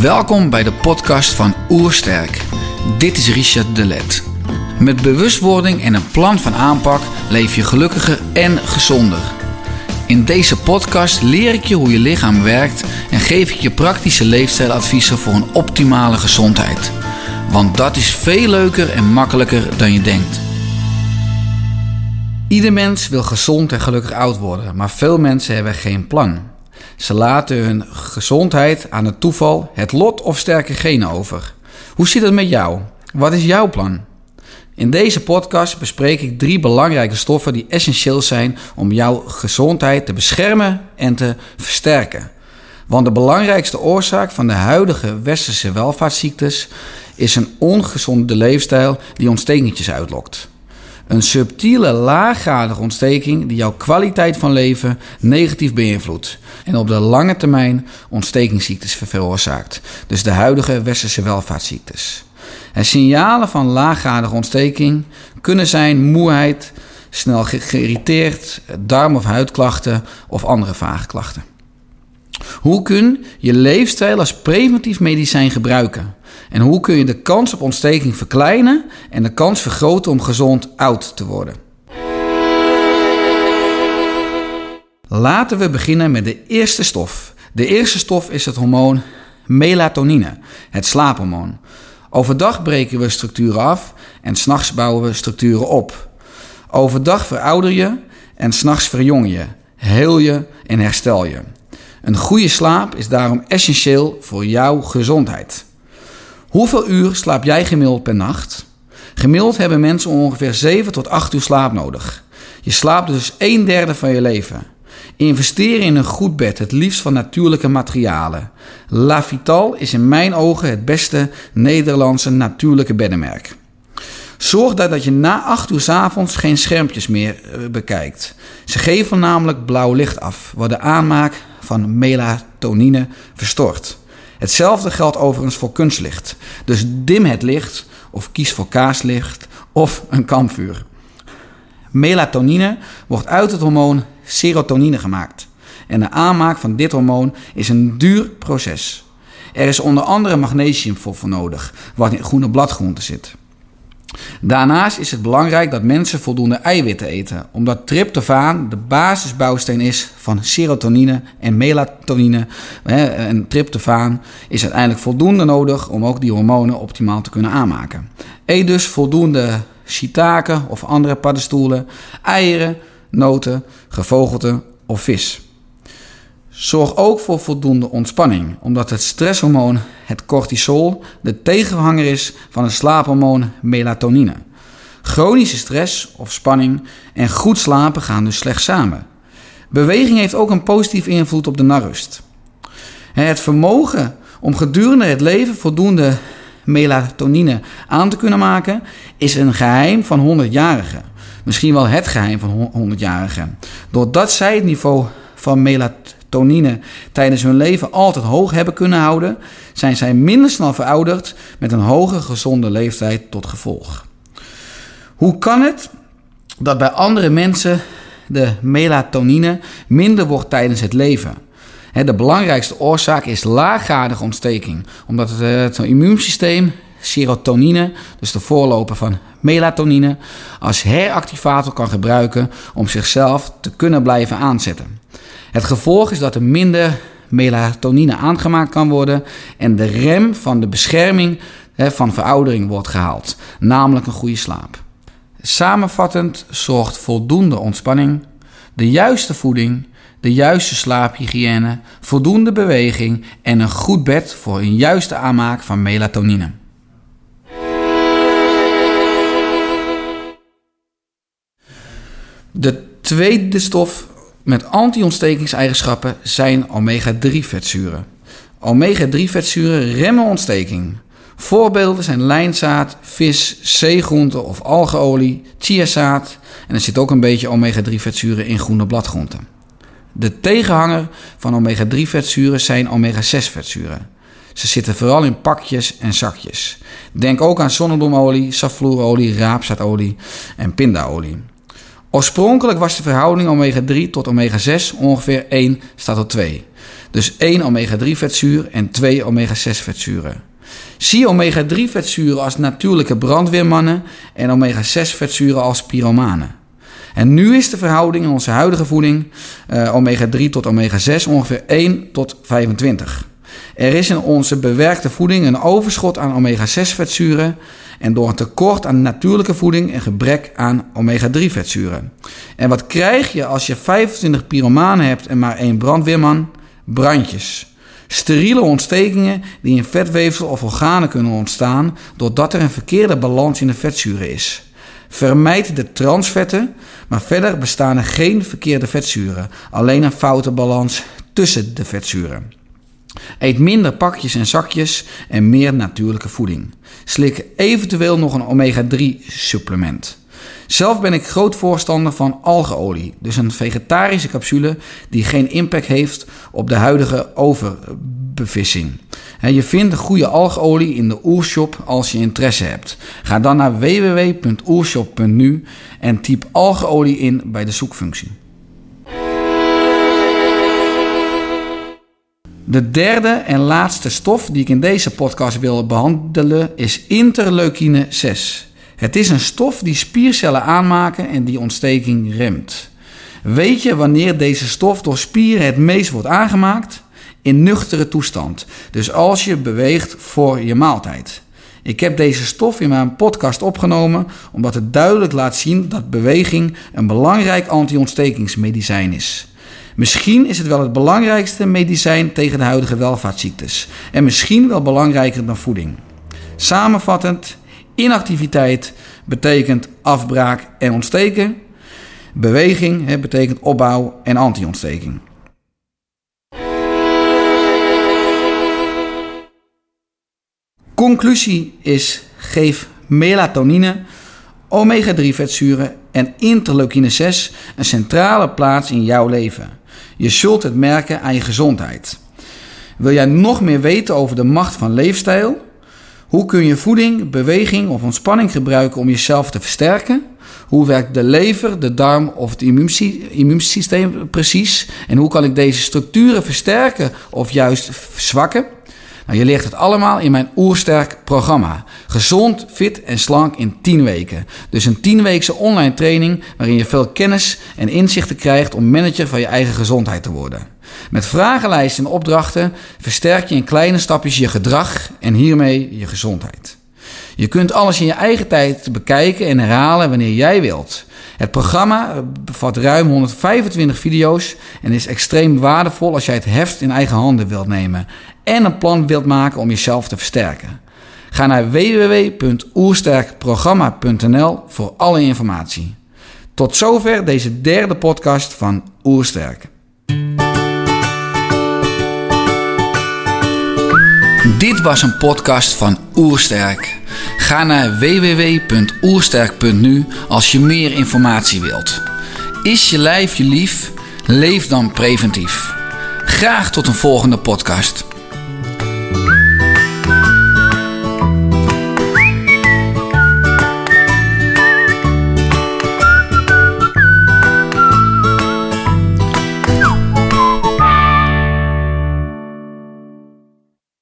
Welkom bij de podcast van Oersterk. Dit is Richard Delet. Met bewustwording en een plan van aanpak leef je gelukkiger en gezonder. In deze podcast leer ik je hoe je lichaam werkt en geef ik je praktische leefstijladviezen voor een optimale gezondheid. Want dat is veel leuker en makkelijker dan je denkt. Ieder mens wil gezond en gelukkig oud worden, maar veel mensen hebben geen plan. Ze laten hun gezondheid aan het toeval, het lot of sterke genen over. Hoe zit het met jou? Wat is jouw plan? In deze podcast bespreek ik drie belangrijke stoffen die essentieel zijn om jouw gezondheid te beschermen en te versterken. Want de belangrijkste oorzaak van de huidige westerse welvaartsziektes is een ongezonde leefstijl die ontstekentjes uitlokt. Een subtiele, laaggradige ontsteking die jouw kwaliteit van leven negatief beïnvloedt en op de lange termijn ontstekingsziektes veroorzaakt. Dus de huidige westerse welvaartsziektes. En signalen van laaggradige ontsteking kunnen zijn moeheid, snel geïrriteerd, darm- of huidklachten of andere vage klachten. Hoe kun je leefstijl als preventief medicijn gebruiken? En hoe kun je de kans op ontsteking verkleinen en de kans vergroten om gezond oud te worden? Laten we beginnen met de eerste stof. De eerste stof is het hormoon melatonine, het slaaphormoon. Overdag breken we structuren af en s'nachts bouwen we structuren op. Overdag verouder je en s'nachts verjong je, heel je en herstel je. Een goede slaap is daarom essentieel voor jouw gezondheid. Hoeveel uur slaap jij gemiddeld per nacht? Gemiddeld hebben mensen ongeveer 7 tot 8 uur slaap nodig. Je slaapt dus een derde van je leven. Investeer in een goed bed, het liefst van natuurlijke materialen. La Vital is in mijn ogen het beste Nederlandse natuurlijke beddenmerk. Zorg dat je na 8 uur s avonds geen schermpjes meer eh, bekijkt. Ze geven namelijk blauw licht af, wat de aanmaak van melatonine verstoort. Hetzelfde geldt overigens voor kunstlicht. Dus dim het licht of kies voor kaarslicht of een kampvuur. Melatonine wordt uit het hormoon serotonine gemaakt. En de aanmaak van dit hormoon is een duur proces. Er is onder andere magnesium voor, voor nodig, wat in groene bladgroenten zit. Daarnaast is het belangrijk dat mensen voldoende eiwitten eten, omdat tryptofaan de basisbouwsteen is van serotonine en melatonine. En tryptofaan is uiteindelijk voldoende nodig om ook die hormonen optimaal te kunnen aanmaken. Eet dus voldoende shiitake of andere paddenstoelen, eieren, noten, gevogelte of vis. Zorg ook voor voldoende ontspanning, omdat het stresshormoon, het cortisol, de tegenhanger is van het slaaphormoon melatonine. Chronische stress of spanning en goed slapen gaan dus slecht samen. Beweging heeft ook een positieve invloed op de narrust. Het vermogen om gedurende het leven voldoende melatonine aan te kunnen maken is een geheim van 100-jarigen. Misschien wel het geheim van 100-jarigen. Doordat zij het niveau van melatonine tonine tijdens hun leven altijd hoog hebben kunnen houden, zijn zij minder snel verouderd met een hoge gezonde leeftijd tot gevolg. Hoe kan het dat bij andere mensen de melatonine minder wordt tijdens het leven? De belangrijkste oorzaak is laaggradige ontsteking, omdat het immuunsysteem serotonine, dus de voorloper van melatonine, als heractivator kan gebruiken om zichzelf te kunnen blijven aanzetten. Het gevolg is dat er minder melatonine aangemaakt kan worden en de rem van de bescherming van veroudering wordt gehaald, namelijk een goede slaap. Samenvattend zorgt voldoende ontspanning, de juiste voeding, de juiste slaaphygiëne, voldoende beweging en een goed bed voor een juiste aanmaak van melatonine. De tweede stof met anti-ontstekingseigenschappen zijn omega-3 vetzuren. Omega-3 vetzuren remmen ontsteking. Voorbeelden zijn lijnzaad, vis, zeegroenten of algeolie, chiazaad en er zit ook een beetje omega-3 vetzuren in groene bladgroenten. De tegenhanger van omega-3 vetzuren zijn omega-6 vetzuren. Ze zitten vooral in pakjes en zakjes. Denk ook aan zonnebloemolie, safloerolie, raapzaadolie en pindaolie. Oorspronkelijk was de verhouding omega-3 tot omega-6 ongeveer 1 staat tot 2. Dus 1 omega-3 vetzuur en 2 omega-6 vetzuren. Zie omega-3 vetzuren als natuurlijke brandweermannen en omega-6 vetzuren als pyromanen. En nu is de verhouding in onze huidige voeding uh, omega-3 tot omega-6 ongeveer 1 tot 25. Er is in onze bewerkte voeding een overschot aan omega-6 vetzuren en door een tekort aan natuurlijke voeding een gebrek aan omega-3 vetzuren. En wat krijg je als je 25 pyromanen hebt en maar één brandweerman? Brandjes. Steriele ontstekingen die in vetweefsel of organen kunnen ontstaan doordat er een verkeerde balans in de vetzuren is. Vermijd de transvetten, maar verder bestaan er geen verkeerde vetzuren, alleen een foute balans tussen de vetzuren. Eet minder pakjes en zakjes en meer natuurlijke voeding. Slik eventueel nog een omega-3 supplement. Zelf ben ik groot voorstander van algeolie, dus een vegetarische capsule die geen impact heeft op de huidige overbevissing. Je vindt de goede algeolie in de Oershop als je interesse hebt. Ga dan naar www.oershop.nu en typ algeolie in bij de zoekfunctie. De derde en laatste stof die ik in deze podcast wil behandelen is interleukine 6. Het is een stof die spiercellen aanmaken en die ontsteking remt. Weet je wanneer deze stof door spieren het meest wordt aangemaakt? In nuchtere toestand. Dus als je beweegt voor je maaltijd. Ik heb deze stof in mijn podcast opgenomen omdat het duidelijk laat zien dat beweging een belangrijk anti-ontstekingsmedicijn is. Misschien is het wel het belangrijkste medicijn tegen de huidige welvaartsziektes. En misschien wel belangrijker dan voeding. Samenvattend, inactiviteit betekent afbraak en ontsteken. Beweging betekent opbouw en anti-ontsteking. Conclusie is: geef melatonine, omega-3 vetzuren en interleukine 6 een centrale plaats in jouw leven. Je zult het merken aan je gezondheid. Wil jij nog meer weten over de macht van leefstijl? Hoe kun je voeding, beweging of ontspanning gebruiken om jezelf te versterken? Hoe werkt de lever, de darm of het immuunsysteem precies? En hoe kan ik deze structuren versterken of juist verzwakken? Nou, je leert het allemaal in mijn Oersterk programma. Gezond, fit en slank in 10 weken. Dus een 10-weekse online training waarin je veel kennis en inzichten krijgt om manager van je eigen gezondheid te worden. Met vragenlijsten en opdrachten versterk je in kleine stapjes je gedrag en hiermee je gezondheid. Je kunt alles in je eigen tijd bekijken en herhalen wanneer jij wilt. Het programma bevat ruim 125 video's en is extreem waardevol als jij het heft in eigen handen wilt nemen en een plan wilt maken om jezelf te versterken. Ga naar www.oersterkprogramma.nl voor alle informatie. Tot zover deze derde podcast van Oersterk. Dit was een podcast van Oersterk. Ga naar www.oersterk.nu als je meer informatie wilt. Is je lijf je lief? Leef dan preventief. Graag tot een volgende podcast.